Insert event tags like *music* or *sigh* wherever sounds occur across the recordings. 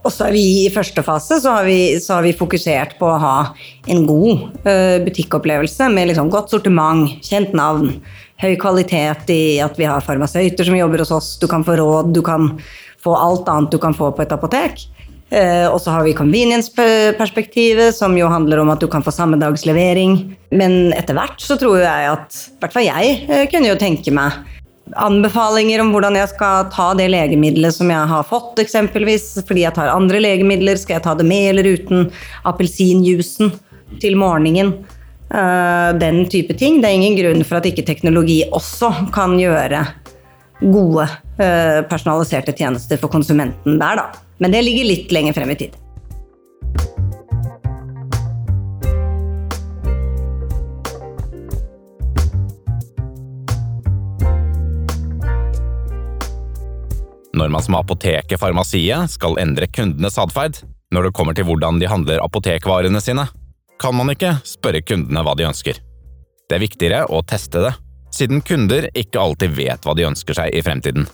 Og så er vi I første fase så har, vi, så har vi fokusert på å ha en god uh, butikkopplevelse med liksom godt sortiment, kjent navn, høy kvalitet i at vi har farmasøyter som jobber hos oss. Du kan få råd, du kan få alt annet du kan få på et apotek. Uh, og så har vi convenience-perspektivet, som jo handler om at du kan få samme dags levering. Men etter hvert så tror jeg at i hvert fall jeg uh, kunne jo tenke meg anbefalinger om hvordan jeg skal ta det legemiddelet som jeg har fått, eksempelvis. Fordi jeg tar andre legemidler. Skal jeg ta det med eller uten appelsinjuicen til morgenen? Uh, den type ting. Det er ingen grunn for at ikke teknologi også kan gjøre gode uh, personaliserte tjenester for konsumenten der, da. Men det ligger litt lenger frem i tid. Når man som apoteket Farmasiet skal endre kundenes atferd når det kommer til hvordan de handler apotekvarene sine, kan man ikke spørre kundene hva de ønsker. Det er viktigere å teste det, siden kunder ikke alltid vet hva de ønsker seg i fremtiden.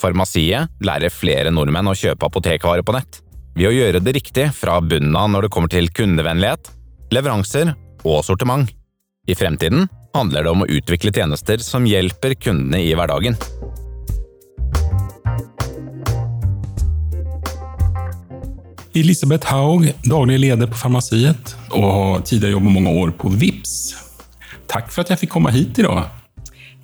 Farmasiet lærer flere nordmenn å kjøpe apotekvarer på nett, ved å gjøre det riktig fra bunnen av når det kommer til kundevennlighet, leveranser og sortiment. I fremtiden handler det om å utvikle tjenester som hjelper kundene i hverdagen. Elisabeth Haug, daglig leder på Farmasiet og har tidligere jobbet mange år på VIPS. Takk for at jeg fikk komme hit i dag.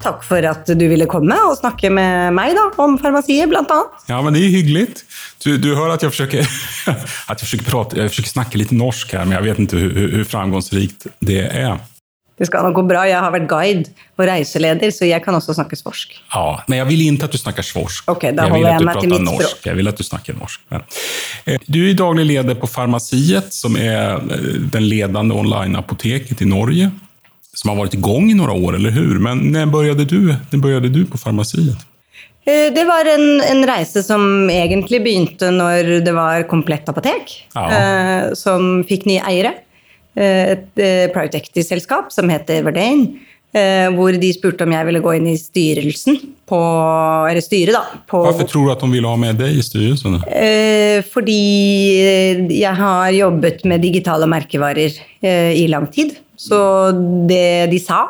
Takk for at du ville komme og snakke med meg da, om farmasiet, blant annet. Ja, men det er hyggelig. Du, du hører at jeg forsøker, at *laughs* jeg forsøker, prate, jeg forsøker snakke litt norsk her, men jeg vet ikke hvor framgangsrikt det er. Det skal nok gå bra. Jeg har vært guide og reiseleder, så jeg kan også snakke svorsk. Ja, Men jeg vil ikke at du snakker svorsk. Ok, da holder jeg, jeg meg til mitt norsk. språk. Jeg vil at du snakker norsk. Eh, du er daglig leder på Farmasiet, som er eh, den ledende online-apoteket i Norge. Som har vært i gang i noen år, eller hur? Men når begynte du, når du på Farmasiet? Eh, det var en, en, reise som egentlig begynte når det var Komplett apotek, ja. eh, som fikk nye eiere. Eh, et eh, private equity-selskap som heter Verdane. Eh, hvor de spurte om jeg ville gå inn i styrelsen på Eller styret, da. På, Hvorfor tror du at de ville ha med deg i styrelsen? Fordi jeg har jobbet med digitale merkevarer i lang tid. Så det de sa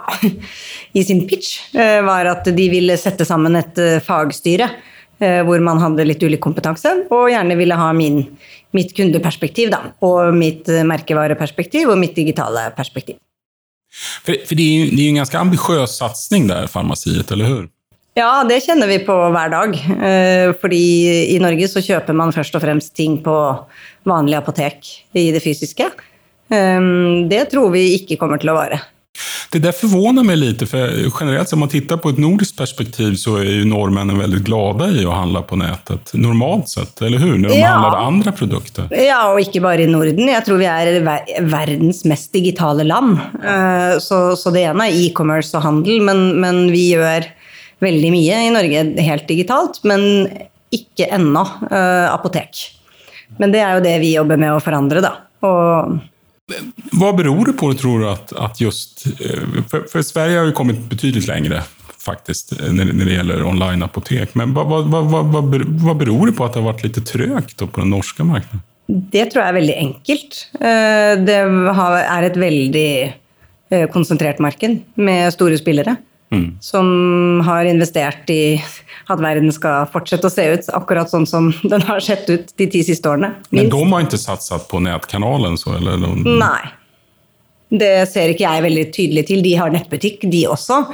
*laughs* i sin pitch, var at de ville sette sammen et fagstyre hvor man hadde litt ulik kompetanse, og gjerne ville ha min mitt kundeperspektiv da, og mitt eh, merkevareperspektiv og mitt digitale perspektiv. For, for det, er, jo en ganske ambisiøs satsing der, farmasiet, eller hur? Ja, det kjenner vi på hver dag. Eh, fordi i Norge så kjøper man først og fremst ting på vanlig apotek i det fysiske. Eh, det tror vi ikke kommer til å vare. Det där förvånar mig lite, för generellt om man tittar på ett nordiskt perspektiv så är ju norrmännen väldigt glada i att handla på nätet. Normalt sett, eller hur? När de ja. handlar andra produkter. Ja, og ikke bare i Norden. Jeg tror vi er verdens mest digitale land. Eh, så, så det ene er e-commerce og handel, men, men, vi gjør veldig mye i Norge helt digitalt. Men ikke ennå eh, apotek. Men det er jo det vi jobber med å forandre, da. Og hva beror det på, tror du, at, at just eh, for, for, Sverige har jo kommet betydelig lenger faktisk, når, når det gjelder online-apotek. Men hva, hva, hva, hva, beror det på at det har vært litt trøgt på den norske markedet? Det tror jeg er veldig enkelt. Eh, det er et veldig eh, konsentrert marked med store spillere. Mm. Som har investert i at verden skal fortsette å se ut akkurat sånn som den har sett ut de ti siste årene. Minst. Men de har ikke satset på nettkanalen? så? Eller? Nei. Det ser ikke jeg veldig tydelig til. De har nettbutikk, de også.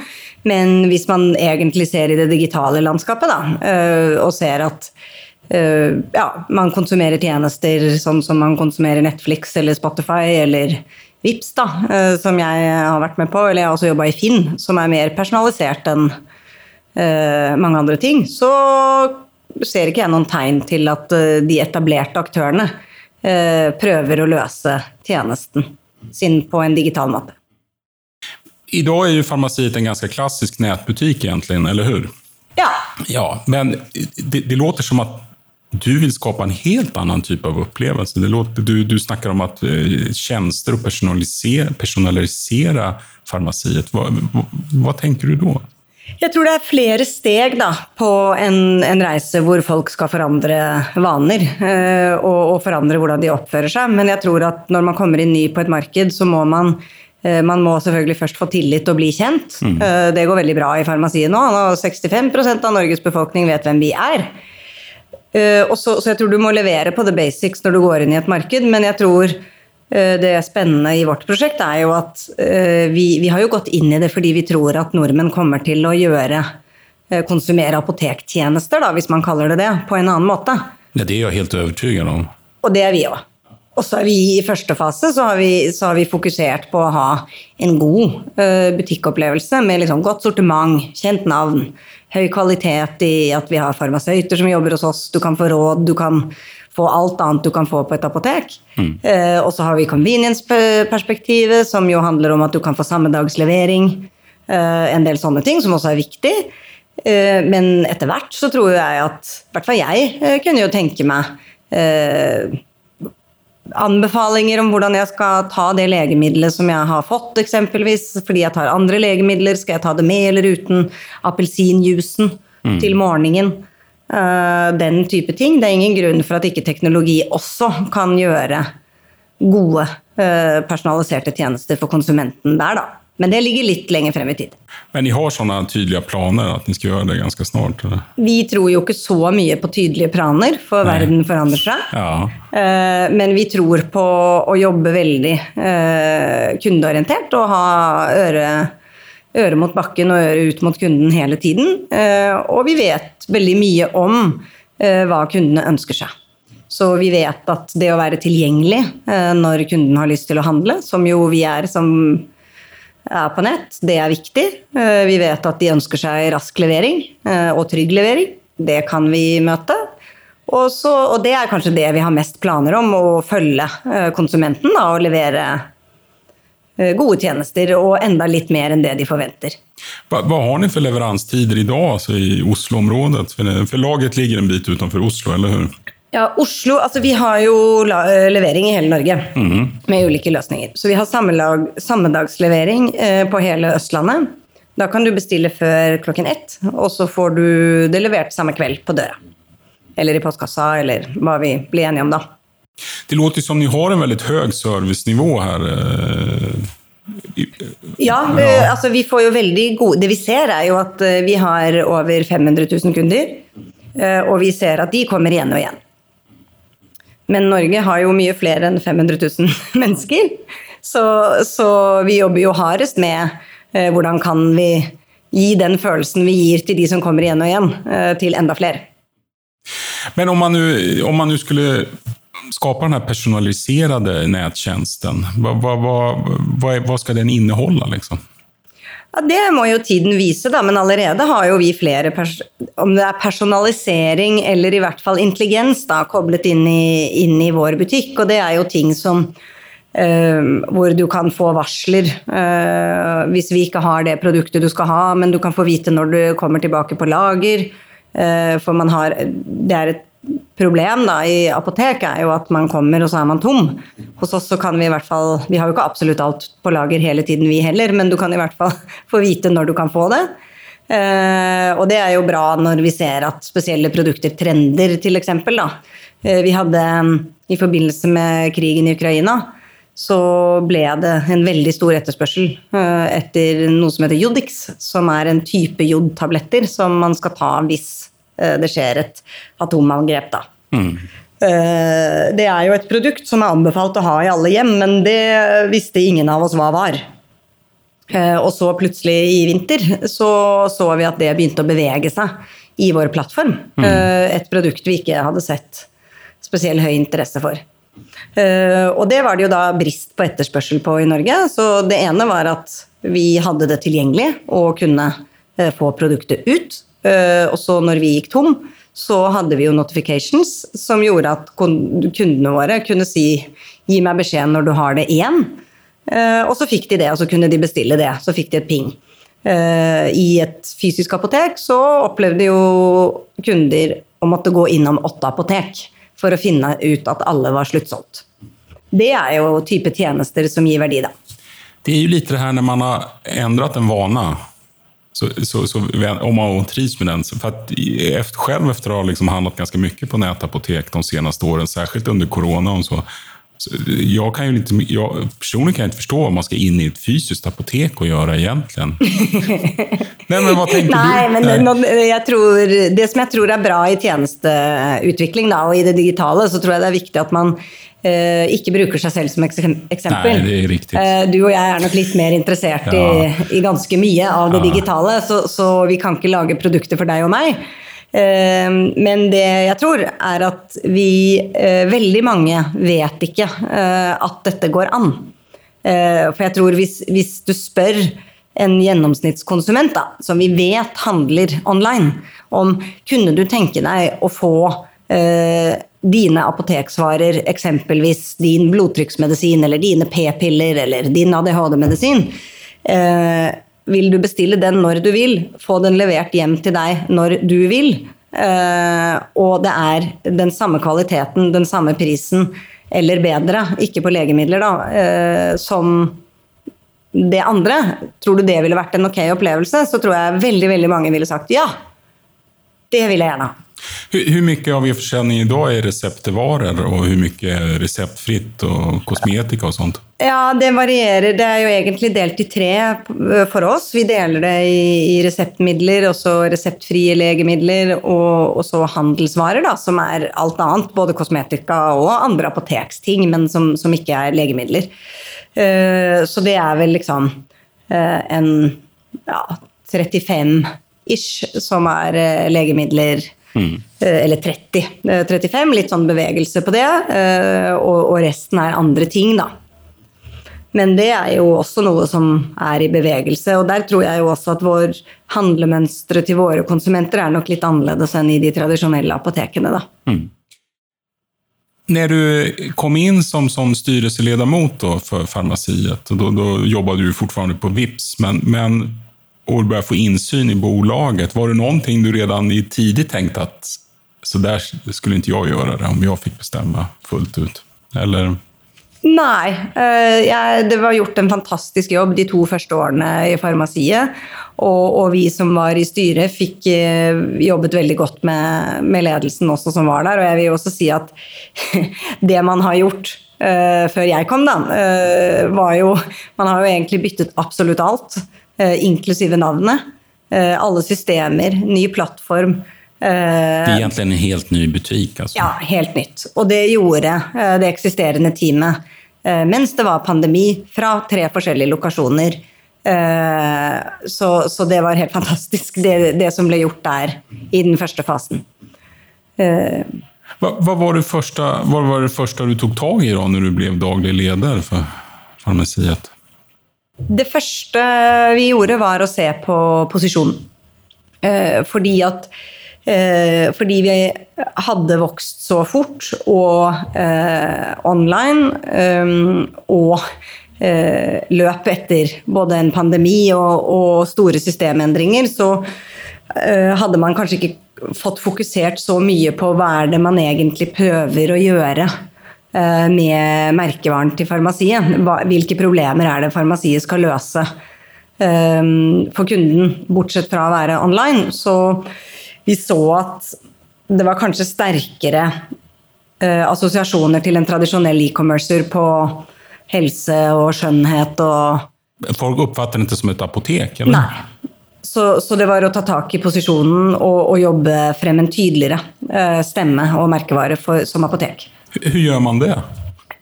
Men hvis man egentlig ser i det digitale landskapet, da, øh, og ser at øh, ja, man konsumerer tjenester sånn som man konsumerer Netflix eller Spotify eller Vips, da, øh, som jeg har vært med på, eller jeg har også jobba i Finn, som er mer personalisert enn Eh, mange andre ting, så ser ikke jeg noen tegn til at eh, de etablerte aktørene eh, prøver å løse tjenesten sin på en digital måte. I dag er jo Farmasiet en ganske klassisk nettbutikk, egentlig, eller hur? Ja. ja men det, det låter som at du vil skapa en helt annen typ av opplevelse. Det låter, du, du snakker om att tjenester och personalisere, personalisera farmasiet. Hva, hva, hva tenker du da? Jeg tror det er flere steg da, på en, en, reise hvor folk skal forandre vaner. Øh, og, og, forandre hvordan de oppfører seg. Men jeg tror at når man kommer inn ny på et marked, så må man øh, man må selvfølgelig først få tillit og bli kjent. Mm. Øh, det går veldig bra i farmasiet nå. nå 65% av Norges befolkning vet hvem vi er. Så, så jeg tror du må levere på the basics når du går inn i et marked, men jeg tror Eh, det spennende i vårt prosjekt er jo at eh, vi, vi, har jo gått inn i det fordi vi tror at nordmenn kommer til å gjøre eh, konsumere apotektjenester, da, hvis man kaller det det, på en annen måte. Ja, det er jeg helt overbevist om. Og det er vi òg. Og så er vi i første fase så har vi, så har vi fokusert på å ha en god butikkopplevelse med liksom godt sortiment, kjent navn, høy kvalitet i at vi har farmasøyter som jobber hos oss, du kan få råd, du kan få alt annet du kan få på et apotek. Mm. Eh, og så har vi convenience-perspektivet, som jo handler om at du kan få sammedagslevering. Eh, en del sånne ting, som også er viktig. Eh, men etter hvert så tror jeg at I hvert fall jeg kunne jo tenke meg anbefalinger om hvordan jeg skal ta det legemiddelet som jeg har fått, eksempelvis. Fordi jeg tar andre legemidler. Skal jeg ta det med eller uten appelsinjuicen mm. til morgenen? Eh, den type ting. Det er ingen grunn for at ikke teknologi også kan gjøre gode eh, personaliserte tjenester for konsumenten der, da. Men det ligger litt lenger frem i tid. Men dere har sånne tydelige planer at dere skal gjøre det ganske snart? Eller? Vi tror jo ikke så mye på tydelige planer, for Nei. verden forandrer seg. Ja. Eh, men vi tror på å jobbe veldig kundeorientert og ha øre øre mot bakken og øre ut mot kunden hele tiden. Eh, og vi vet veldig mye om eh, hva kundene ønsker seg. Så vi vet at det å være tilgjengelig eh, når kunden har lyst til å handle, som jo vi er som er på nett, det er viktig. Vi vet at de ønsker seg rask levering og trygg levering. Det kan vi møte. Og, så, og det er kanskje det vi har mest planer om, å følge konsumenten da, og levere Eh, gode tjenester og enda litt mer enn det de forventer. Hva, hva har dere for leveranstider i dag altså i Oslo-området? For, for laget ligger en bit utenfor Oslo, eller hur? Ja, Oslo, altså Vi har jo eh, levering i hele Norge mm. med ulike løsninger. Så vi har sammedagslevering eh, på hele Østlandet. Da kan du bestille før klokken ett, og så får du det levert samme kveld på døra. Eller i postkassa, eller hva vi blir enige om da. Det låter som ni har en veldig høy servicenivå her. Eh, ja, ja, altså vi får jo veldig gode Det vi ser, er jo at vi har over 500 000 kunder. Og vi ser at de kommer igjen og igjen. Men Norge har jo mye flere enn 500 000 *laughs* mennesker. Så, så vi jobber jo hardest med hvordan kan vi gi den følelsen vi gir til de som kommer igjen og igjen, til enda flere. Men om man nå skulle skapa den personaliserte nettjenesten, hva, hva, hva, hva, skal ska den inneholde? Liksom? Ja, Det må jo tiden vise, da, men allerede har jo vi flere Om det er personalisering eller i hvert fall intelligens da, koblet inn i, inn i vår butikk. Og det er jo ting som uh, hvor du kan få varsler uh, hvis vi ikke har det produktet du skal ha, men du kan få vite når du kommer tilbake på lager. Uh, for man har Det er et problem da, i apoteket er jo at man kommer, og så er man tom. Hos oss så kan vi i hvert fall Vi har jo ikke absolutt alt på lager hele tiden, vi heller, men du kan i hvert fall *laughs* få vite når du kan få det. Eh, og det er jo bra når vi ser at spesielle produkter trender, til. Da. Uh, vi hadde i forbindelse med krigen i Ukraina så ble det en veldig stor etterspørsel eh, etter noe som heter Jodix, som er en type jodtabletter som man skal ta hvis Eh, det skjer et atomangrep, da. Mm. Det er jo et produkt som er anbefalt å ha i alle hjem, men det visste ingen av oss hva var. Eh, og så plutselig i vinter så så vi at det begynte å bevege seg i vår plattform. Mm. Et produkt vi ikke hadde sett spesiell høy interesse for. Og det var det jo da brist på etterspørsel på i Norge. Så det ene var at vi hadde det tilgjengelig og kunne få produktet ut. Eh, og så når vi gikk tom, så hadde vi jo notifications som gjorde at kundene våre kunne si gi meg beskjed når du har det igjen. Eh, og så fikk de det, og så kunne de bestille det. Så fikk de et ping. Eh, I et fysisk apotek så opplevde jo kunder å måtte gå innom åtte apotek for å finne ut at alle var sluttsolgt. Det er jo type tjenester som gir verdi, da. Det er jo litt det her når man har endret en vane så, så, så, om man trivs med den. För att efter, själv efter att ha liksom handlat ganska mycket på nätapotek de senaste åren, särskilt under corona och så, jag kan ju inte, jag, personligen kan jag inte förstå vad man ska in i ett fysiskt apotek och göra egentligen. *laughs* Nej, men vad tänker Nej, du? Men Nej. Jag tror, det som jag tror är bra i tjänsteutveckling da, og i det digitala så tror jag det är viktigt att man ikke bruker seg selv som eksempel. Nei, det er riktigt. Eh, du og jeg er nok litt mer interessert ja. i, i ganske mye av det ja. digitale, så, så, vi kan ikke lage produkter for deg og mig. Ehm, men det jeg tror, er at vi eh, Veldig mange vet ikke eh, at dette går an. Eh, for jeg tror hvis, hvis du spør en gjennomsnittskonsument, da, som vi vet handler online, om kunne du tenke deg å få eh, dine apoteksvarer, eksempelvis din blodtrykksmedisin eller dine p-piller eller din ADHD-medisin, eh, vil du bestille den når du vil, få den levert hjem til deg når du vil. eh, og det er den samme kvaliteten, den samme prisen, eller bedre, ikke på legemidler, da, eh, som det andre. Tror du det ville vært en ok opplevelse, så tror jeg veldig, veldig mange ville sagt ja. Det vil jeg gjerne gärna. Hur, hur mycket av er försäljning idag är receptvaror och hur mycket är receptfritt och kosmetika och sånt? Ja, det varierar. Det är ju egentligen delt i tre för oss. Vi delar det i, i receptmidler, och så receptfria läkemedel och, och så handelsvaror då, som är allt annat, både kosmetika och andra apoteksting, men som, som inte är läkemedel. Uh, så det är väl liksom uh, en ja, 35 ish som är uh, läkemedel Mm. Eller 30. 35, litt sånn bevegelse på det. Og, og, resten er andre ting, da. Men det er jo også noe som er i bevegelse. Og der tror jeg jo også at vår handlemønstre til våre konsumenter er nok litt annerledes enn i de tradisjonelle apotekene, da. Mm. När du kom in som, som styrelseledamot då farmasiet, farmaciet, då, du fortfarande på Vips, men, men och börja få insyn i bolaget. Var det någonting du redan i tidigt tänkt att så där skulle inte jag göra det om jag fick bestämma fullt ut? Eller? Nei. eh, jeg, det var gjort en fantastisk jobb de to første årene i farmasiet. Og, og vi som var i styret, fikk eh, jobbet veldig godt med, med, ledelsen også som var der. Og jeg vil også si at *laughs* det man har gjort uh, før jeg kom, da, uh, var jo Man har jo egentlig byttet absolutt alt. Eh, inklusive navnet. Eh, alle systemer, ny plattform. Eh, det er egentlig en helt ny butik? Altså. Ja, helt nytt. Og det gjorde det eksisterende teamet mens det var pandemi, fra tre forskjellige lokasjoner. Så, så det var helt fantastisk, det, det, som ble gjort der i den første fasen. Hva, hva, var det første, hva var det første, du tok tag i da når du ble daglig leder for farmaciet? Det første vi gjorde, var å se på posisjonen. Eh, fordi at eh, fordi vi hadde vokst så fort, og eh, online, og løp etter både en pandemi og, store systemendringer, så hadde man kanskje ikke fått fokusert så mye på hva er det man egentlig prøver å gjøre med merkevaren til farmasiet. Hvilke problemer er det farmasiet skal løse eh, for kunden, bortsett fra å være online? Så vi så at det var kanskje sterkere eh, assosiasjoner til en tradisjonell e-commercer på helse og skjønnhet og Folk oppfatter det ikke som et apotek? eller? Nei. Så, så, det var å ta tak i posisjonen og, og jobbe frem en tydeligere stemme og merkevare for, som apotek. Hur gjør man det?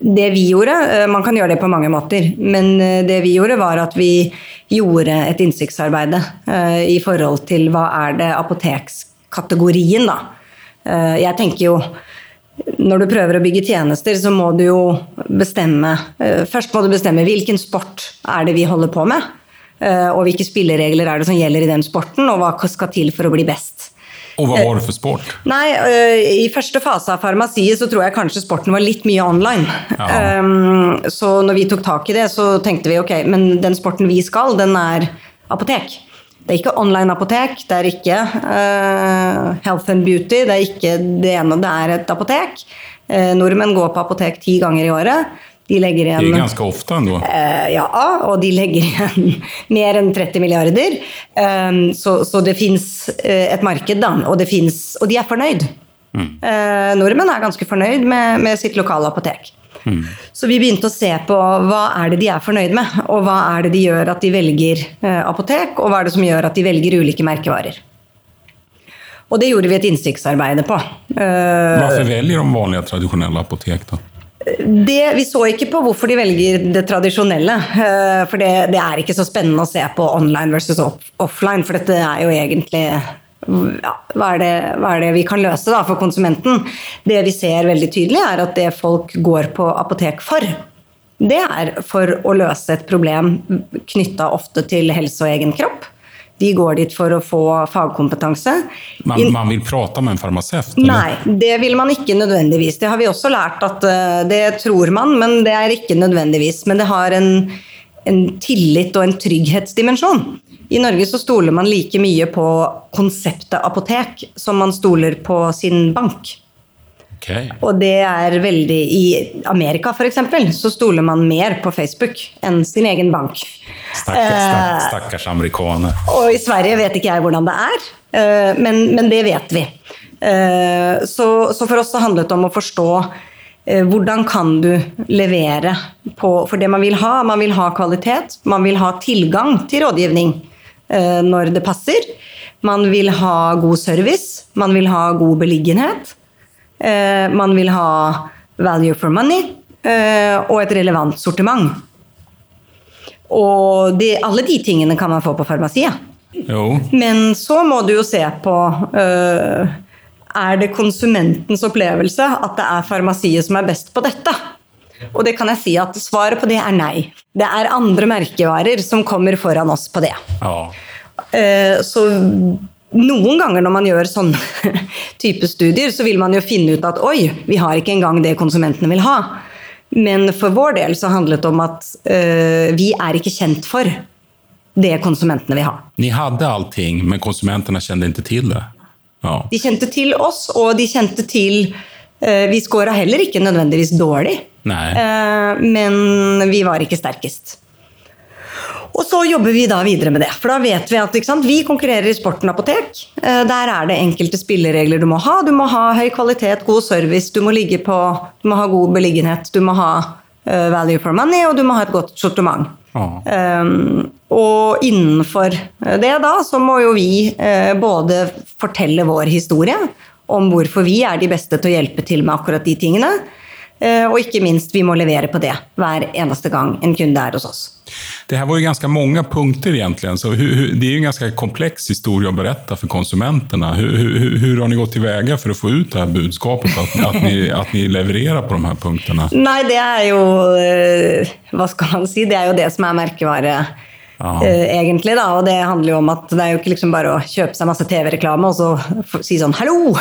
Det vi gjorde, eh, man kan gjøre det på mange måter, men eh, det vi gjorde var at vi gjorde et innsiktsarbeid eh, i forhold til hva er det apotekskategorien, da. Jeg tenker jo når du prøver å bygge tjenester, så må du jo bestemme Først må du bestemme hvilken sport er det vi holder på med, og hvilke spilleregler er det som gjelder i den sporten, og hva skal til for å bli best. Og hva var det for sport? Nei, uh, I første fase av farmasiet så tror jeg kanskje sporten var litt mye online. Um, så når vi tok tak i det, så tenkte vi ok, men den sporten vi skal, den er apotek. Det er ikke online-apotek, det er ikke uh, health and beauty, det er ikke det ene, det er et apotek. Uh, nordmenn går på apotek ti ganger i året. De legger igjen Det er ganske ofte ennå? Uh, ja, og de legger igjen *laughs* mer enn 30 milliarder. Um, så, så det fins eh, et marked, da. Og, det finnes, og de er fornøyd. Eh, nordmenn er ganske fornøyd med, med sitt lokale apotek. Så vi begynte å se på hva er det de er fornøyd med, og hva er det de gjør at de velger eh, apotek, og hva er det som gjør at de velger ulike merkevarer. Og det gjorde vi et innsiktsarbeid på. Eh, Hvorfor velger de vanlige, tradisjonelle apotek då? Det, vi så ikke på hvorfor de velger det tradisjonelle. eh, For det, det er ikke så spennende å se på online versus off offline, for dette er jo egentlig ja, hva, er det, hva er det vi kan løse da for konsumenten? Det vi ser veldig tydelig, er at det folk går på apotek for, det er for å løse et problem knytta ofte til helse og egen kropp. De går dit for å få fagkompetanse. Man, man vil prate med en farmaceut? Nei, det vil man ikke nødvendigvis. Det har vi også lært at eh, det tror man, men det er ikke nødvendigvis. Men det har en, en tillit og en trygghetsdimensjon. I Norge så stoler man like mye på konseptet apotek som man stoler på sin bank. Okej. Og det er veldig I Amerika f.eks. så stoler man mer på Facebook enn sin egen bank. Stakkars, stakkars stack, Eh. Og i Sverige vet ikke jeg hvordan det er, eh, men, men det vet vi. Eh, Så, så for oss så handlet det om å forstå eh, hvordan kan du levere på For det man vil ha, man vil ha kvalitet, man vil ha tilgang til rådgivning eh, når det passer. Man vil ha god service, man vil ha god beliggenhet. Eh, Man vil ha value for money eh, og et relevant sortiment. Og det, alle de tingene kan man få på farmasiet. Jo, Men så må du jo se på øh, Er det konsumentens opplevelse at det er farmasiet som er best på dette? Og det kan jeg si at svaret på det er nei. Det er andre merkevarer som kommer foran oss på det. ja. Eh, Så noen ganger når man gjør sånn *laughs* type studier, så vil man jo finne ut at oi, vi har ikke engang det konsumentene vil ha. Men for vår del så handlet det om at eh, vi er ikke kjent for det konsumentene vil ha. Ni hadde allting, men konsumentene kjente ikke til det. Ja. De kjente til oss, og de kjente til eh, Vi scora heller ikke nødvendigvis dårlig, eh, men vi var ikke sterkest. Og så jobber vi da videre med det. For da vet vi at sant, vi konkurrerer i Sporten apotek. Eh, Der er det enkelte spilleregler du må ha. Du må ha høy kvalitet, god service, du må, ligge på, du må ha god beliggenhet, du må ha eh, value for money, og du må ha et godt sortiment. Um, og innenfor det da, så må jo vi eh, både fortelle vår historie om hvorfor vi er de beste til å hjelpe til med akkurat de tingene. eh, og ikke minst, vi må levere på det hver eneste gang en kunde er hos oss. Det här var ju ganska många punkter egentligen, så hur, hur, det är ju en ganska komplex historia att berätta för konsumenterna. Hur, hur, har ni gått tillväga för att få ut det här budskapet, att, att, ni, att ni levererar på de här punkterna? Nei, det er jo vad Hva skal man si? Det er jo det som är merkevare. Eh, egentlig da, og Det handler jo om at det er jo ikke liksom bare å kjøpe seg masse TV-reklame og så si sånn Hallo!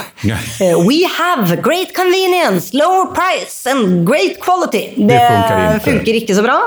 Eh, We have great convenience, lower price and great quality. Det, det ikke. funker ikke så bra.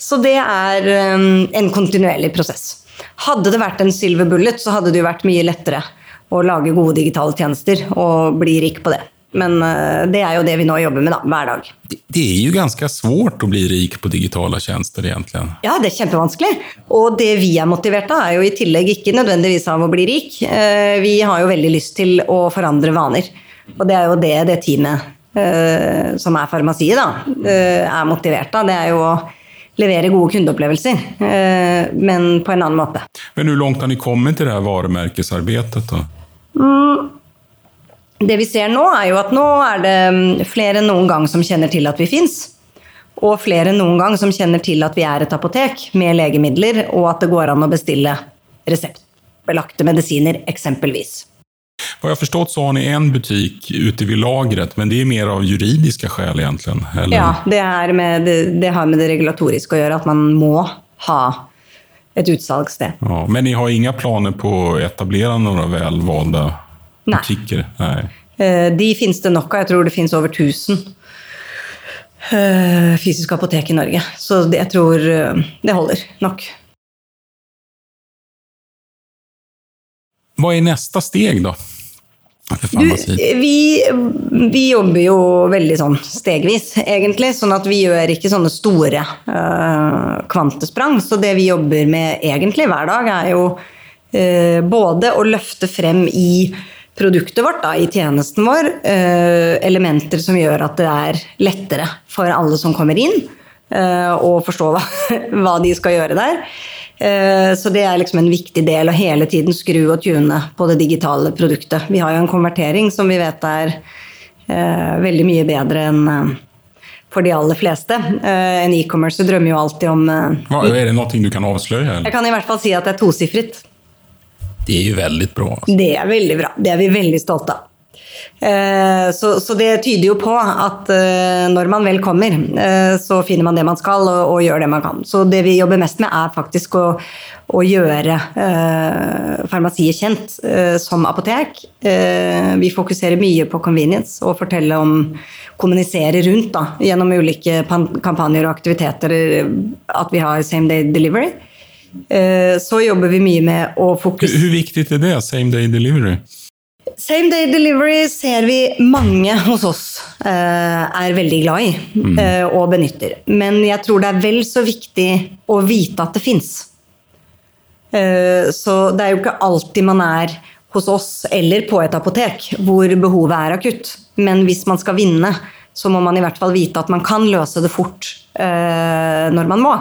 Så det er um, en kontinuerlig prosess. Hadde det vært en silver bullet, så hadde det jo vært mye lettere å lage gode digitale tjenester og bli rik på det. Men eh, det er jo det vi nå jobber med da, hver dag. Det, er är ju ganska svårt att bli rik på digitala tjänster egentligen. Ja, det er kjempevanskelig. Og det vi er motivert av, er jo i tillegg ikke nødvendigvis av å bli rik. Eh, Vi har jo veldig lyst til å forandre vaner. Og det er jo det det teamet eh, som er farmasiet, da, eh, er motivert av. Det er jo å levere gode kundeopplevelser, men på en annen måte. Men Hvor langt har ni kommet i det her varumärkesarbetet då? Det vi ser nå, er jo at nå er det mm, flere enn noen gang som kjenner til at vi fins. Og flere enn noen gang som kjenner til at vi er et apotek med legemidler, og at det går an å bestille reseptbelagte medisiner, eksempelvis. Vad jag har förstått så har ni en butik ute vid lagret, men det er mer av juridiske skäl egentligen. Eller? Ja, det, med, det, det har med det regulatoriske å gjøre, at man må ha et utsalgssted. Ja, men ni har inga planer på å etablere några välvalda Nej. Butikker? Nej. Eh, De finnes det nok av. Jeg tror det finnes over 1000 eh, fysiske apotek i Norge. Så det, jeg tror eh, det holder nok. Hva er neste steg da? Du, vi, vi, jobber jo veldig sånn stegvis, egentlig. Sånn at vi gjør ikke sånne store uh, kvantesprang. Så det vi jobber med egentlig hver dag, er jo uh, både å løfte frem i produktet vårt, da, i tjenesten vår, uh, elementer som gjør at det er lettere for alle som kommer inn, å forstå hva, *laughs* hva de skal gjøre der. Eh, så det er liksom en viktig del å hele tiden skru og tune på det digitale produktet. Vi har jo en konvertering som vi vet er eh, veldig mye bedre enn eh, for de aller fleste. En e-commerce drømmer jo alltid om Er det noe du kan avsløre? Jeg kan i hvert fall si at det er tosifret. Det er jo veldig bra. Alltså. Det er veldig bra. Det er vi veldig stolte av. Eh, så, så, det tyder jo på at eh, når man vel kommer, eh, så finner man det man skal og, og, gjør det man kan. Så det vi jobber mest med, er faktisk å, å gjøre eh, farmasiet kjent eh, som apotek. Eh, vi fokuserer mye på convenience og fortelle om kommunisere rundt da, gjennom ulike kampanjer og aktiviteter at vi har same day delivery. Så jobber vi mye med å fokusere Hvor viktig er det, same day delivery? Same day delivery ser vi mange hos oss eh, er veldig glad i mm. eh, og benytter. Men jeg tror det er vel så viktig å vite at det fins. Eh, så det er jo ikke alltid man er hos oss eller på et apotek hvor behovet er akutt. Men hvis man skal vinne, så må man i hvert fall vite at man kan løse det fort eh, når man må.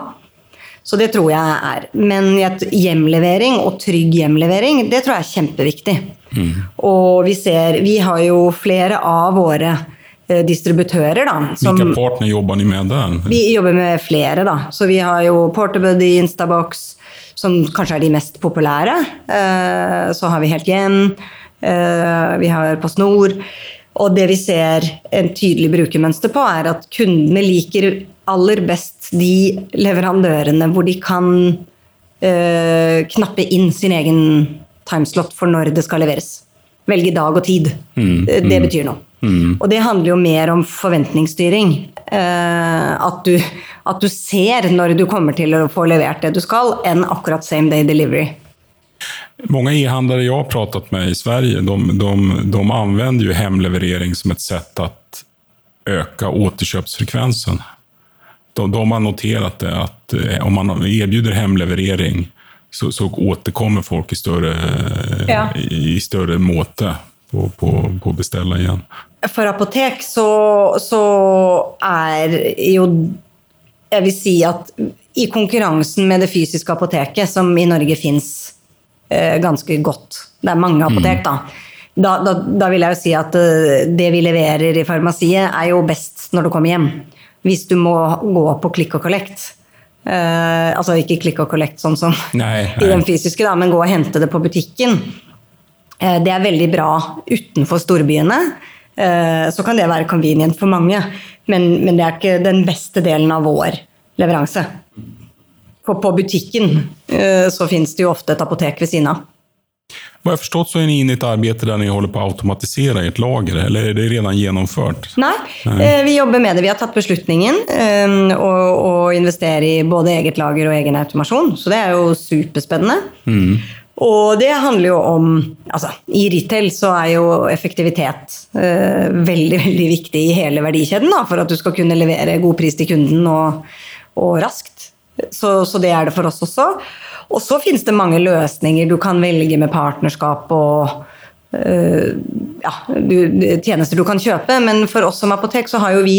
Så det tror jeg er. Men hjemlevering og trygg hjemlevering, det tror jeg er kjempeviktig. Mm. Og vi ser Vi har jo flere av våre eh, distributører, da. Som, Hvilke partner jobber ni med der? Vi jobber med flere, da. Så vi har jo Porterbuddy, Instabox, som kanskje er de mest populære. Eh, så har vi Helt Hjem. Eh, vi har Post Nord. Og det vi ser en tydelig brukermønster på, er at kundene liker aller best de leverandørene hvor de kan øh, knappe inn sin egen timeslot for når det skal leveres. Velge dag og tid. Mm, det mm, betyr noe. Mm. Og det handler jo mer om forventningsstyring. Uh, at, du, at, du, ser når du kommer til å få levert det du skal, enn akkurat same day delivery. Mange e-handlere jeg har pratet med i Sverige, de, de, de anvender jo hemleverering som et sett å øke återkjøpsfrekvensen de, de har noterat det att eh, om man erbjuder hemleverering så, så återkommer folk i større, ja. i, i större måte på, på, på, å igen. For apotek så, så er jo Jeg vil si at i konkurransen med det fysiske apoteket, som i Norge fins eh, ganske godt Det er mange apotek, mm. da. Da, da. da, vil jeg jo si at eh, det vi leverer i farmasiet, er jo best når du kommer hjem hvis du må gå på klikk og collect. Uh, altså ikke klikk og collect sånn som nei, nei. *laughs* i den fysiske, da, men gå og hente det på butikken. Uh, det er veldig bra utenfor storbyene. Uh, så kan det være convenient for mange, men, men, det er ikke den beste delen av vår leveranse. For på butikken så finnes det jo ofte et apotek ved siden av. Vad jag förstått så är ni inne i ett arbete där ni håller på att automatisera ert lager, eller är det redan genomfört? Nei, Nej. Eh, vi jobber med det. Vi har tatt beslutningen å, investere i både eget lager og egen automasjon, så det er jo superspennende. Mm. Og det handler jo om altså, I retail så er jo effektivitet uh, veldig veldig viktig i hele verdikjeden da, for at du skal kunne levere god pris til kunden og, og raskt. Så, så, det er det for oss også. Og så finnes det mange løsninger du kan velge med partnerskap og uh, ja, du, tjenester du kan kjøpe. Men for oss som apotek så har jo vi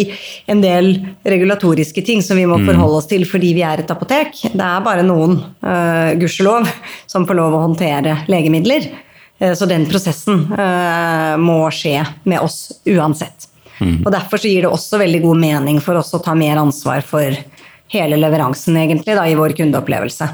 en del regulatoriske ting som vi må mm. forholde oss til fordi vi er et apotek. Det er bare noen, uh, gudskjelov, som får lov å håndtere legemidler. Uh, så den prosessen uh, må skje med oss uansett. Mm. Og Derfor så gir det også veldig god mening for oss å ta mer ansvar for hele leveransen egentlig da, i vår kundeopplevelse.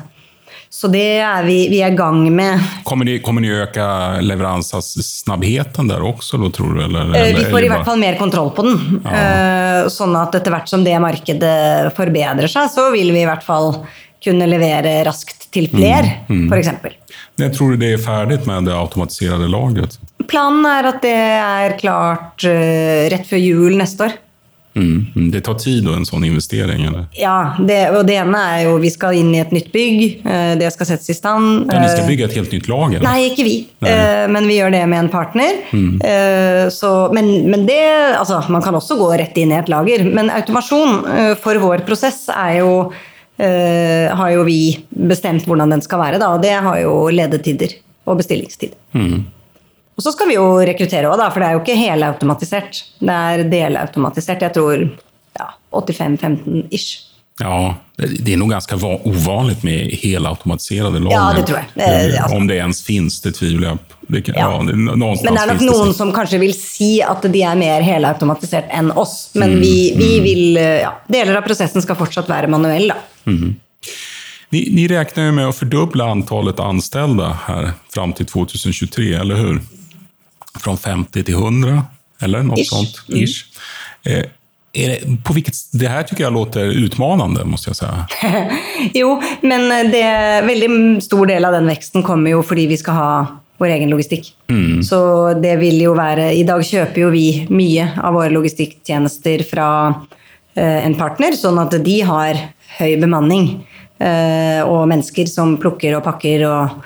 Så det er vi, vi er i gang med. Kommer ni, kommer ni øke leveransesnabbheten der også, da, tror du? Eller, eller, vi får i hvert fall mer kontroll på den. Ja. Eh, sånn at etter hvert som det markedet forbedrer seg, så vil vi i hvert fall kunne levere raskt til flere, mm, mm. f.eks. Når tror du det er ferdig med det automatiserte lageret? Planen er at det er klart uh, rett før jul neste år. Mm, mm. Det tar tid og en sånn investering? Eller? Ja, det, og det ene er jo vi skal inn i et nytt bygg. eh, Det skal settes i stand. Ja, ni skal bygge et helt nytt lager? Nei, ikke vi. Nei. Eh, Men vi gjør det med en partner. Mm. Så, men, men det Altså, man kan også gå rett inn i et lager. Men automasjon eh, for vår prosess er jo eh, Har jo vi bestemt hvordan den skal være, da. Og det har jo ledetider og bestillingstid. Og så skal vi jo rekruttere òg, for det er jo ikke helautomatisert. Det er delautomatisert. Jeg tror ja, 85-15 ish. Ja, det er är nog ganska ovanligt med helautomatiserade lager. Ja, det tror jeg. Det, altså. Om det ens finnes, det tviler jeg på. Det kan, Ja. ja. det, Men det er nok noen som kanskje vil si at de er mer helautomatisert enn oss. Men Mm, vi, vi vil eh, ja, Deler av prosessen skal fortsatt være manuell, da. Ni, ni regner med å fordoble antallet ansatte her fram til 2023, eller hur? Från 50 till 100, eller något Ish. sånt. Ish. Eh, är det, på vilket, det här tycker jag låter utmanande, måste jag säga. *laughs* Jo, men det, veldig stor del av den veksten kommer jo fordi vi skal ha vår egen logistikk. Så det vil jo være I dag kjøper jo vi mye av våre logistikktjenester fra eh, en partner, sånn at de har høy bemanning. eh, og mennesker som plukker og pakker og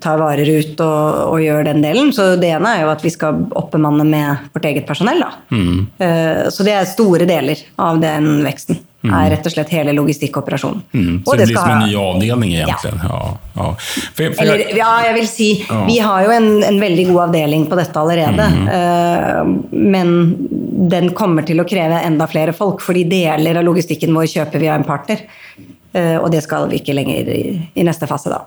tar varer ut og, og gjør den delen. Så det ene er jo at vi skal oppbemanne med vårt eget personell. Da. Eh, så det er store deler av den veksten. Er rett og slett hele logistikkoperasjonen. Mm. Så det, det blir som en ny avdeling, egentlig? Ja. Ja, ja. For, for, eller, ja, jeg vil si. Vi har jo en, en veldig god avdeling på dette allerede. eh, men den kommer til å kreve enda flere folk, fordi deler av logistikken vår kjøper vi av en partner. Eh, og det skal vi ikke lenger i, i neste fase, da.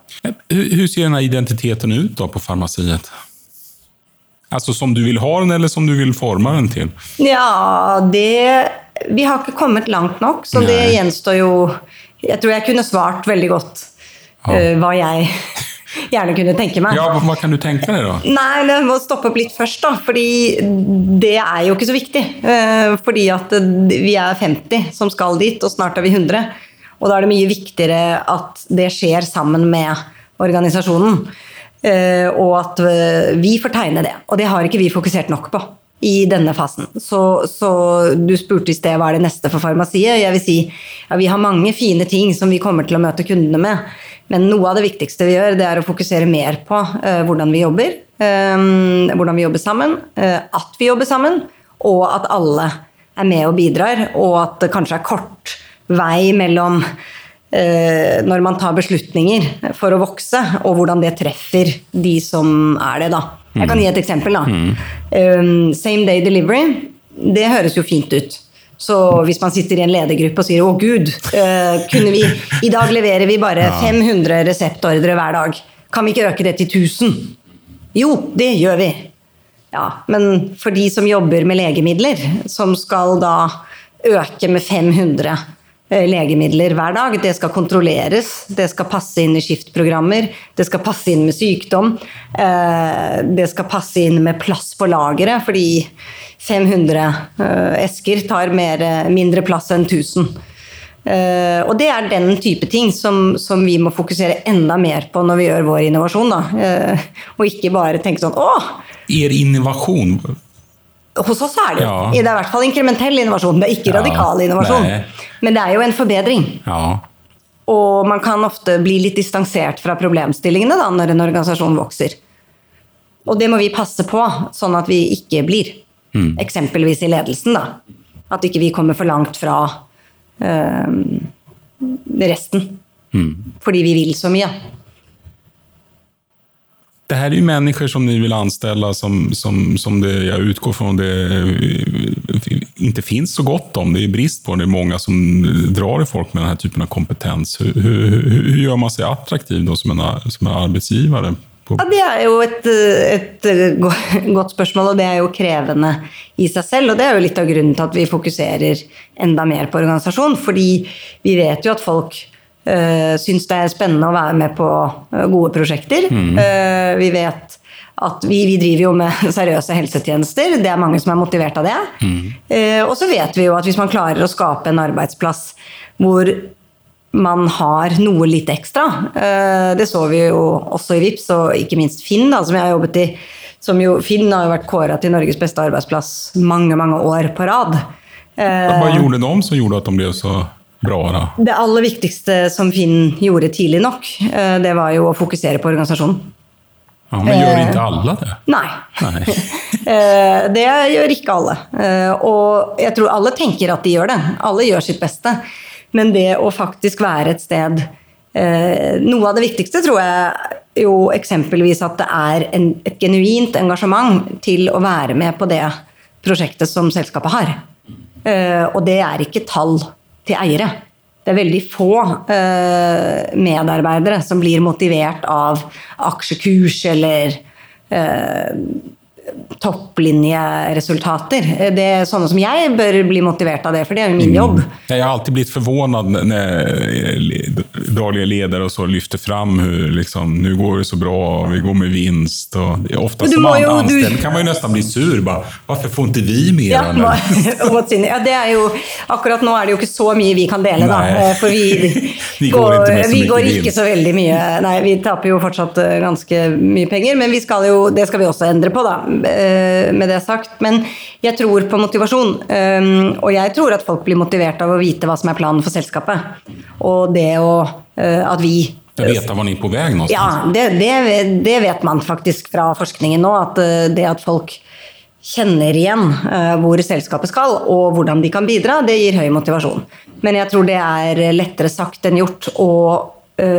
hur, hur ser den här identiteten ut då på farmaciet? Alltså som du vill ha den eller som du vill forma den till? Ja, det Vi har ikke kommet langt nok, så det gjenstår jo Jeg tror jeg kunne svart veldig godt Ja. eh, hva jeg *laughs* gjerne kunne tenke meg. Ja, vad, vad kan du tenke deg, da? Nei, Jeg må stoppe opp litt først, da. Fordi det er jo ikke så viktig. Eh, Fordi at vi er 50 som skal dit, og snart er vi 100. Og da er det mye viktigere at det skjer sammen med organisasjonen. Eh, Og at eh, vi får tegne det. Og det har ikke vi fokusert nok på i denne fasen. Så, så du spurte i sted hva er det neste for farmasiet. Jeg vil si ja, vi har mange fine ting som vi kommer til å møte kundene med. Men noe av det viktigste vi gjør, det er å fokusere mer på uh, hvordan vi jobber. Um, hvordan vi jobber sammen. Uh, at vi jobber sammen. Og at alle er med og bidrar. Og at det kanskje er kort vei mellom eh, når man tar beslutninger for å vokse, og hvordan det treffer de som er det. da. Jeg kan gi et eksempel. da. Um, same day delivery, det høres jo fint ut. Så hvis man sitter i en ledergruppe og sier 'Å, gud, eh, kunne vi I dag leverer vi bare 500 reseptordre hver dag. Kan vi ikke øke det til 1000?' Jo, det gjør vi. Ja, men for de som jobber med legemidler, som skal da øke med 500 eh, legemidler hver dag, det skal kontrolleres, det skal passe inn i skiftprogrammer, det skal passe inn med sykdom, eh, det skal passe inn med plass på lageret, fordi 500 eh, esker tar mer, eh, mindre plass enn 1000. Eh, og det er den type ting som, som vi må fokusere enda mer på når vi gjør vår innovasjon. Da. Eh, og ikke bare tenke sånn Å! Er innovation, Hos oss er det. Ja. Det er i hvert fall inkrementell innovasjon. Det er ikke Ja, radikal innovasjon. nei. Men det er jo en forbedring. ja. Og man kan ofte bli litt distansert fra problemstillingene da, når en organisasjon vokser. Og det må vi passe på, sånn at vi ikke blir. Eksempelvis i ledelsen. da. At ikke vi kommer for langt fra øh, resten. Fordi vi vil så mye. Det här är ju människor som ni vill anställa som, som, som det, jag utgår från det inte finns så gott om. Det är brist på det. Det är många som drar i folk med den här typen av kompetens. Hur, hur, hur gör man sig attraktiv då som en, som en arbetsgivare? Ja, Det er jo et, et godt spørsmål, og det er jo krevende i seg selv. Og det er jo litt av grunnen til at vi fokuserer enda mer på organisasjon. Fordi vi vet jo at folk uh, syns det er spennende å være med på eh, gode prosjekter. Eh, vi vet at vi, vi driver jo med *laughs* seriøse helsetjenester. Det er mange som er motivert av det. Eh, og så vet vi jo at hvis man klarer å skape en arbeidsplass hvor man har noe litt ekstra. Det så vi jo også i VIPS, og ikke minst Finn, da, som jeg har jobbet i. Som jo, Finn har jo vært kåra til Norges beste arbeidsplass mange mange år på rad. Hva gjorde gjorde om som gjorde at de ble så bra? da? Det aller viktigste som Finn gjorde tidlig nok, eh, det var jo å fokusere på organisasjonen. Ja, men gjør ikke alle det? Nei. Nei. *laughs* Eh, Det gjør ikke alle. Eh, Og jeg tror alle tenker at de gjør det. Alle gjør sitt beste. Men det å faktisk være et sted eh, Noe av det viktigste tror jeg jo eksempelvis at det er en, et genuint engasjement til å være med på det prosjektet som selskapet har. Eh, Og det er ikke tall til eiere. Det er veldig få eh, medarbeidere som blir motivert av aksjekurs eller eh, topplinjeresultater. Det er sånne som jeg bør bli motivert av det, for det er jo min jobb. Jeg har alltid blitt forvånet når dårlige ledere og så lyfter fram hvor liksom, nu går det så bra, og vi går med vinst. Og ofte som andre jo- anställd du- kan man jo nesten bli sur. Bare, Hvorfor får ikke vi mer? Ja, *laughs* ja, det er jo, akkurat nå er det jo ikke så mye vi kan dele, da. Nei. eh, For vi, *laughs* Vi går ikke så vi går ikke så veldig mye Nei, vi taper jo fortsatt eh, ganske mye penger, men vi skal jo, det skal vi også endre på, da. Eh, Med det sagt. Men jeg tror på motivasjon. eh, Og jeg tror at folk blir motivert av å vite hva som er planen for selskapet. Og det å eh, At vi Jeg vet man er på vei ja, det, det, det vet man faktisk fra forskningen nå, at eh, det at folk kjenner igjen hvor selskapet skal og hvordan de kan bidra, det gir høy motivasjon. Men jeg tror det er lettere sagt enn gjort å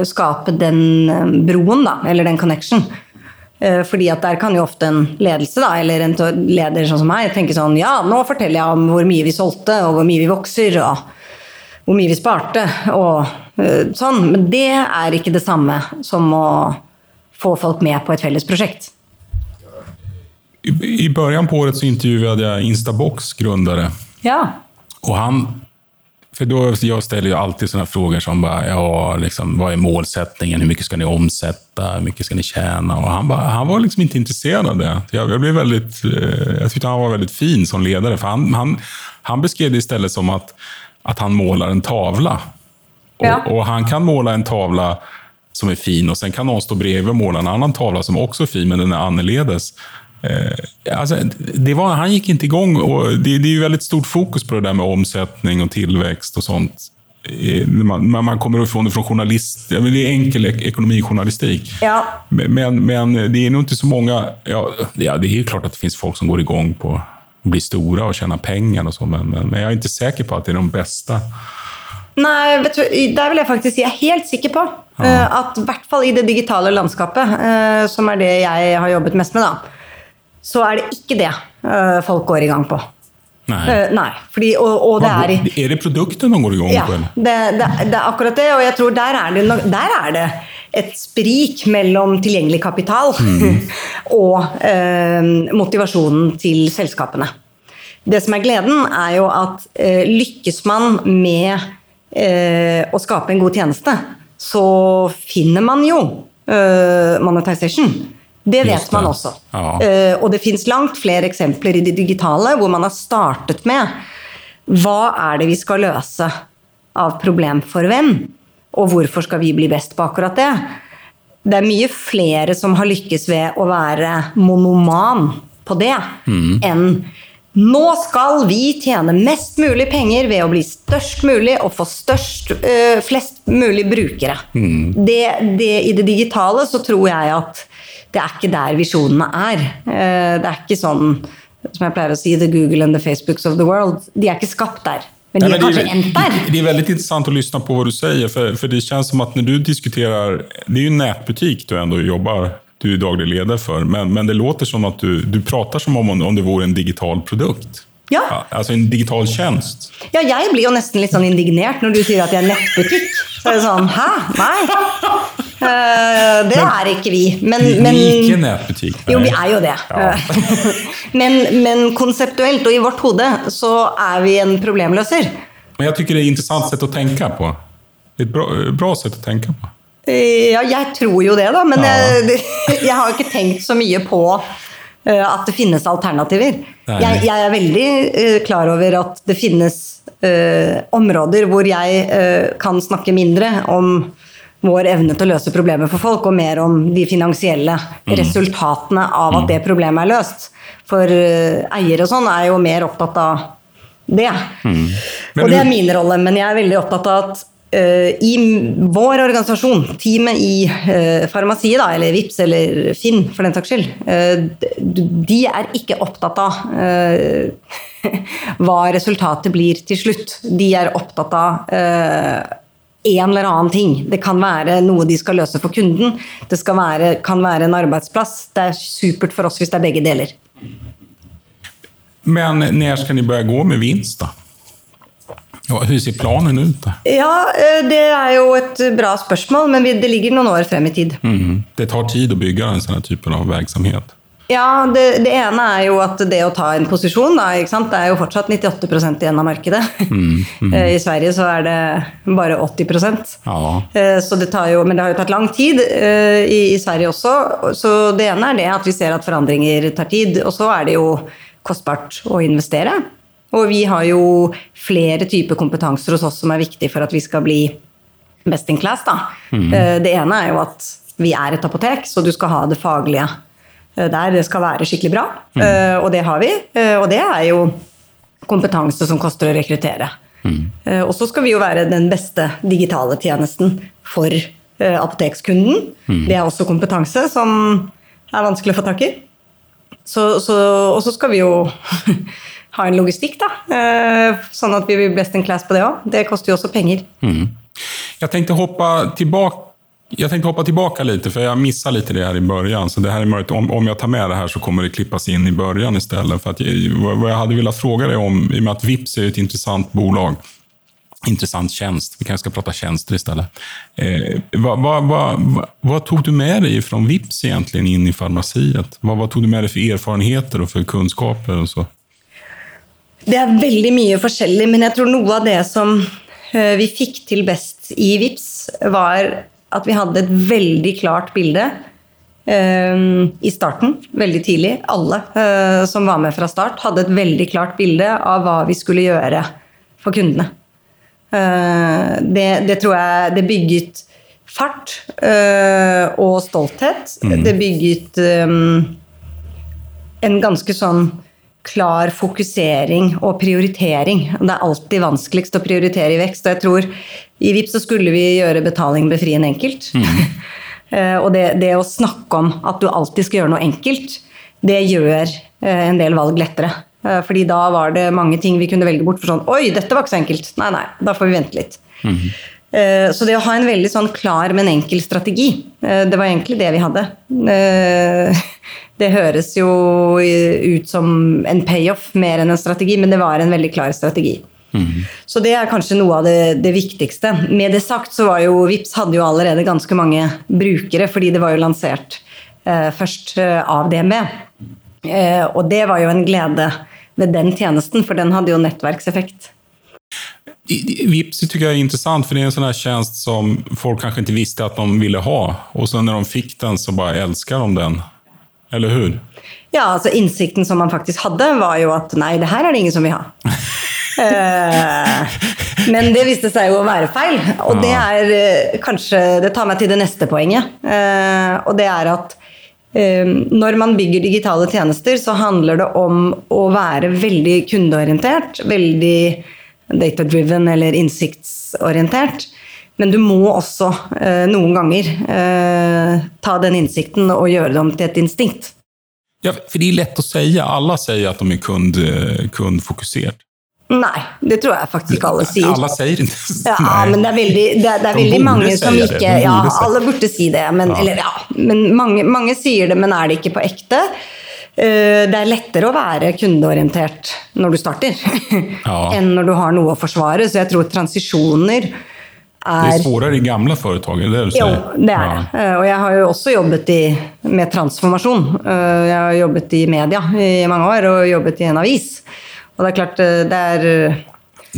skape den broen, da, eller den connection. Eh, Fordi at der kan jo ofte en ledelse, da, eller en leder sånn som meg, tenke sånn Ja, nå forteller jeg om hvor mye vi solgte, og hvor mye vi vokser, og hvor mye vi sparte, og eh, sånn. Men det er ikke det samme som å få folk med på et felles prosjekt. I, I början på året så intervjuade jag Instabox grundare. Ja. Och han, för då, jag ställer ju alltid sådana frågor som bara, ja, liksom, vad är målsättningen? Hur mycket ska ni omsätta? Hur mycket ska ni tjäna? Och han, bara, han var liksom inte intresserad av det. Jag, jag, blev väldigt, eh, jag tyckte han var väldigt fin som ledare. För han, han, han beskrev det istället som att, att han målar en tavla. Ja. Och, och han kan måla en tavla som är fin och sen kan någon stå bredvid och måla en annan tavla som också är fin, men den är annorledes. Eh, alltså, det var, han gick inte igång och det, det är ju väldigt stort fokus på det där med omsättning och tillväxt och sånt. Eh, Man, man kommer ifrån det från journalist, ja, men det är enkel ek- ekonomijournalistik. Ja. Men, men, det är nog inte så många... Ja, ja, det är klart att det finns folk som går igång på att bli stora och tjäna pengar och så, men, men, men jag är inte säker på att det är de bästa. Nei, vet du, der vil jeg faktisk si jeg er helt sikker på ja. at i hvert fall i det digitale landskapet, eh, som er det jeg har jobbet mest med, da, så er det ikke det eh, folk går i gang på. Nei. Eh, nei, fordi, og, og det er er, det produktet man går igång Ja, på? Eller? det, det, det er akkurat det. Og jeg tror der er det, der er det et sprik mellom tilgjengelig kapital *laughs* og eh, motivasjonen til selskapene. Det som er gleden, er jo at eh, lykkes man med eh, å skape en god tjeneste, så finner man jo eh, monetization. Det vet det. man også. Ja. Uh, og det fins langt flere eksempler i det digitale hvor man har startet med hva er det vi skal løse av problem for hvem, og hvorfor skal vi bli best på akkurat det? Det er mye flere som har lykkes ved å være monoman på det, enn nå skal vi tjene mest mulig penger ved å bli størst mulig og få størst, øh, flest mulig brukere. Det, det, I det digitale så tror jeg at det er ikke der visjonene er. Eh, Det er ikke sånn som jeg pleier å si, the Google and the Facebooks of the world. De er ikke skapt der. Men de har kanskje endt der. det er veldig interessant å lyssna på hva du sier, for, for det kjennes som at når du diskuterer det er jo en nätbutik du ändå jobber du er daglig leder for, men, men det låter som at du, du prater som om, om det vore en digital produkt. Ja. Altså en digital tjeneste. Ja, jeg blir jo nesten litt sånn indignert når du sier at jeg er nettbutikk. Så er det sånn Hæ? Nei. Det er ikke vi. Men, men ikke nätbutik. Jo, vi er jo det. Ja. *laughs* men, men konseptuelt og i vårt hode så er vi en problemløser. Men jeg tycker det er et interessant sett å tenke på. Et bra, bra sett å tenke på. Eh, Ja, jeg tror jo det, da. Men Ja. jeg, *laughs* jeg har ikke tenkt så mye på eh, at det finnes alternativer. Jeg, jeg er veldig eh, klar over at det finnes uh, områder hvor jeg uh, kan snakke mindre om vår evne til å løse problemer for folk, og mer om de finansielle Mm. resultatene av at det problemet er løst. For eh, eiere og sånn er jo mer opptatt av det. Mm. Og det er min rolle, men jeg er veldig opptatt av at uh, i vår organisasjon, teamet i uh, Farmasiet, da, eller VIPS eller Finn for den saks skyld, uh, de er ikke opptatt av eh, *laughs* hva resultatet blir til slutt. De er opptatt av eh, en eller annen ting. Det kan være noe de skal løse for kunden. Det skal være, kan være en arbeidsplass. Det er supert for oss hvis det er begge deler. Men när ska ni å gå med vinst da? Hvordan ser planen ut? da? Ja, eh, det er jo et bra spørsmål, men det ligger noen år frem i tid. Mm. Det tar tid å bygge en sånn type av verksamhet. Ja, det, det ene er jo at det å ta en posisjon, da, det er jo fortsatt 98 igjen av markedet. *laughs* Eh, I Sverige så er det bare 80 Ja. Eh, så det tar jo, Men det har jo tatt lang tid eh, i, i Sverige også. Så det ene er det at vi ser at forandringer tar tid. Og så er det jo kostbart å investere. Og vi har jo flere typer kompetanser hos oss som er viktig for at vi skal bli best in class. Da. Eh, Det ene er jo at vi er et apotek, så du skal ha det faglige der. Det skal være skikkelig bra, eh, og det har vi. Eh, Og det er jo kompetanse som koster å rekruttere. Eh, Og så skal vi jo være den beste digitale tjenesten for eh, apotekskunden. Det er også kompetanse som er vanskelig å få tak i. Så, så, og så skal vi jo *laughs* ha en logistikk, da. eh, Sånn at vi blir best in class på det òg. Det koster jo også penger. Mm. Jeg tenkte å hoppe tillbaka jag tänkte hoppa tillbaka lite, för jag missade lite det här i början. Så det här är möjligt, om, om jag tar med det här så kommer det klippas in i början istället. För att, jag- vad jag hade velat fråga dig om, i och med att Vips är ett intressant bolag, intressant tjänst, vi kanske ska prata tjänster istället. Eh, vad, vad, vad, vad, tog du med dig från Vips egentligen in i farmaciet? Vad, vad tog du med dig för erfarenheter och för kunskaper? Och så? Det er veldig mye forskjellig, men jeg tror noe av det som eh, vi fikk til best i VIPS, var at vi hadde et veldig klart bilde eh, i starten, veldig tidlig. Alle eh, som var med fra start, hadde et veldig klart bilde av hva vi skulle gjøre for kundene. Eh, det, det tror jeg det bygget fart eh, og stolthet. Det bygget eh, en ganske sånn klar fokusering og prioritering. Det er alltid vanskeligst å prioritere i vekst. Og jeg tror i VIPS så skulle vi gjøre betaling befriende enkelt. Mm. *laughs* og det, det å snakke om at du alltid skal gjøre noe enkelt, det gjør eh, en del valg lettere. Eh, Fordi da var det mange ting vi kunne velge bort for sånn Oi, dette var ikke så enkelt. Nei, nei, da får vi vente litt. Eh, Så det å ha en veldig sånn klar, men enkel strategi, eh, det var egentlig det vi hadde. Eh, *laughs* Det høres jo ut som en payoff mer enn en strategi, men det var en veldig klar strategi. Så det er kanskje noe av det, det viktigste. Med det sagt så var jo Vips hadde jo allerede ganske mange brukere, fordi det var jo lansert eh, først eh, av DNB. Eh, og det var jo en glede ved den tjenesten, for den hadde jo nettverkseffekt. Vips tycker jag är intressant, för det är en sån här tjänst som folk kanske inte visste att de ville ha. Och sen när de fick den så bara älskar de den. Eller hur? Ja, altså Innsikten som man faktisk hadde, var jo at nei, det her er det ingen som vil ha. Eh, men det viste seg jo å være feil. Og det er eh, kanskje Det tar meg til det neste poenget. Eh, og det er at når man bygger digitale tjenester, så handler det om å være veldig kundeorientert. Veldig data-driven eller innsiktsorientert. Men du må også noen ganger eh, ta den innsikten og gjøre det om til et instinkt. Ja, för det är lätt att säga. Alla säger att de är kund, kundfokuserade. Nei, det tror jeg faktisk alle sier. Alle sier *laughs* Ja, men det er veldig, det er, det er veldig mange som det. ikke Ja, alle burde si det, men, Ja. eller, ja, men mange, mange sier det, men er det ikke på ekte? Eh, Det er lettere å være kundeorientert når du starter, Ja. *laughs* enn når du har noe å forsvare. Så jeg tror transisjoner er Det er vanskeligere i gamle foretak? det det du Jo, det er det. Ja. Og jeg har jo også jobbet i, med transformasjon. Eh, Jeg har jobbet i media i mange år, og jobbet i en avis. Og det er klart, eh, det er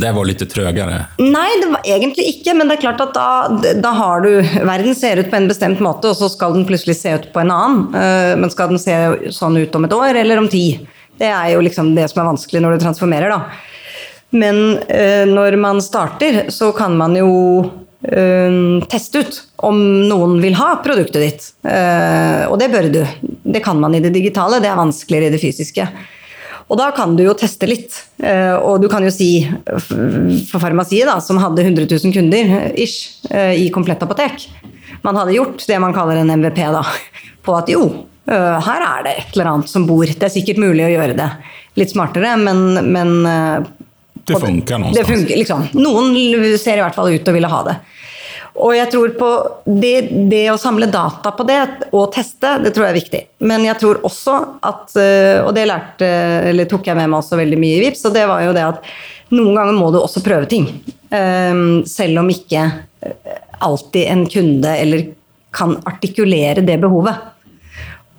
Det var litt trøgere? Nei, det var egentlig ikke, men det er klart at da, da har du Verden ser ut på en bestemt måte, og så skal den plutselig se ut på en annen. Eh, Men skal den se sånn ut om et år eller om ti? Det er jo liksom det som er vanskelig når du transformerer, da. Men eh, når man starter, så kan man jo eh, teste ut om noen vil ha produktet ditt. Eh, og det bør du. Det kan man i det digitale, det er vanskeligere i det fysiske. Og da kan du jo teste litt. Eh, og du kan jo si for farmasiet, da, som hadde 100 000 kunder ish, eh, i komplett apotek, man hadde gjort det man kaller en MVP da, *laughs* på at jo, eh, her er det et eller annet som bor. Det er sikkert mulig å gjøre det litt smartere, men, men Det funker noen Det liksom. Noen ser i hvert fall ut til å ville ha det. Og jeg tror på det, det, å samle data på det og teste, det tror jeg er viktig. Men jeg tror også at Og det lærte, eller tok jeg med meg også veldig mye i VIPS, og det var jo det at noen ganger må du også prøve ting. Selv om ikke alltid en kunde eller kan artikulere det behovet.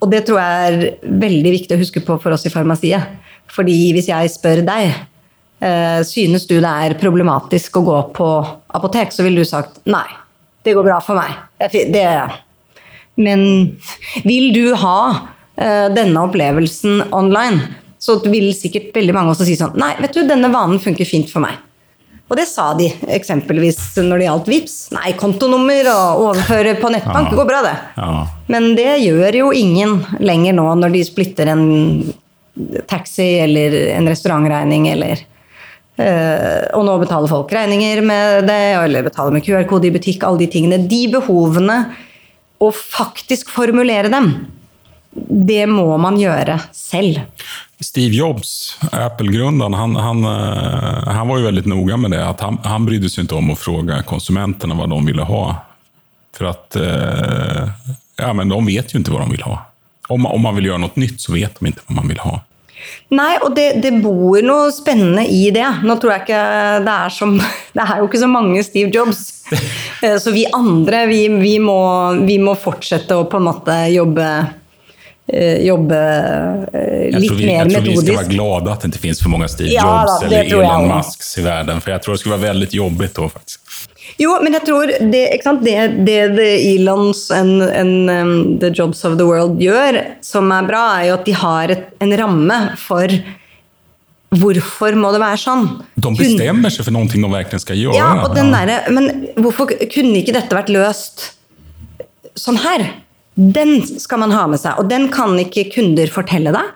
Og det tror jeg er veldig viktig å huske på for oss i farmasiet. Fordi hvis jeg spør deg synes du det er problematisk å gå på apotek, så ville du sagt nei. Det går bra for meg. Det, men vil du ha denne opplevelsen online, så vil sikkert veldig mange også si sånn Nei, vet du, denne vanen funker fint for meg. Og det sa de eksempelvis når det gjaldt VIPS. Nei, kontonummer og overføre på nettbank, det går bra, det. Ja. Men det gjør jo ingen lenger nå når de splitter en taxi eller en restaurantregning eller Og nå betaler folk regninger med det, eller betaler med QR-kode i butikk, alle de tingene. De behovene, å faktisk formulere dem, det må man gjøre selv. Steve Jobs, Apple-grundaren, han, han, han, var ju väldigt noga med det. Att han, han brydde sig inte om att fråga konsumenterna vad de ville ha. För att ja, men de vet ju inte vad de vill ha. Om, om man vill göra något nytt så vet de inte vad man vill ha. Nei, og det, det, bor noe spennende i det. Nå tror jeg ikke det er som *laughs* Det er jo ikke så mange Steve Jobs. *laughs* Så vi andre, vi, vi, må, vi må fortsette å på en måte jobbe jobbe litt vi, mer metodisk. Jeg tror vi skal være glade at det ikke finnes for mange Steve ja, Jobs da, eller Elon Musks i verden. For jeg tror det skulle være veldig jobbig da, faktisk. Jo, men jeg tror det, det, det, The Elons and, and um, The Jobs of the World gjør, som er bra, er jo at de har et, en ramme for Hvorfor må det være sånn? De bestemmer seg for noe de virkelig skal gjøre. Ja, og den der, Men hvorfor kunne ikke dette vært løst sånn her? Den skal man ha med seg, og den kan ikke kunder fortelle deg.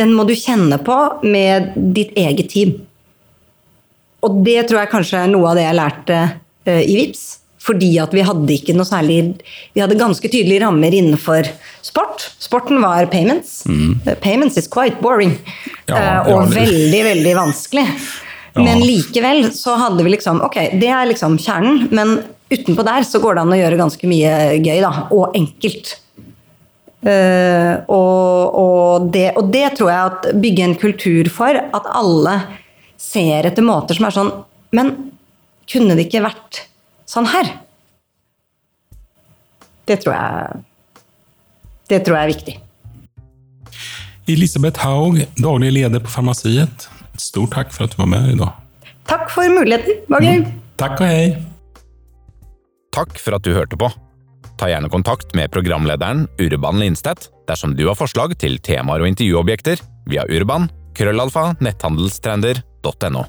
Den må du kjenne på med ditt eget team. Og det tror jeg kanskje er noe av det jeg lærte i VIPS. Fordi at vi hadde ikke noe særlig Vi hadde ganske tydelige rammer innenfor sport. Sporten var payments. Mm. Uh, payments is quite boring. Ja, uh, og ja, veldig, veldig vanskelig. Ja. Men likevel så hadde vi liksom Ok, det er liksom kjernen, men utenpå der så går det an å gjøre ganske mye gøy, da. Og enkelt. Uh, og, og, det, og, det, tror jeg at bygge en kultur for. At alle ser etter måter som er sånn Men kunne det ikke vært sånn her? Det tror jeg Det tror jeg er viktig. Elisabeth Haug, daglig leder på Farmasiet. Stort takk for at du var med i dag. Takk for muligheten. Var gøy. Mm. Takk og hei. Takk for at du hørte på. Ta gjerne kontakt med programlederen Urban Lindstedt dersom du har forslag til temaer og intervjuobjekter via urban krøllalfa netthandelstrender.no.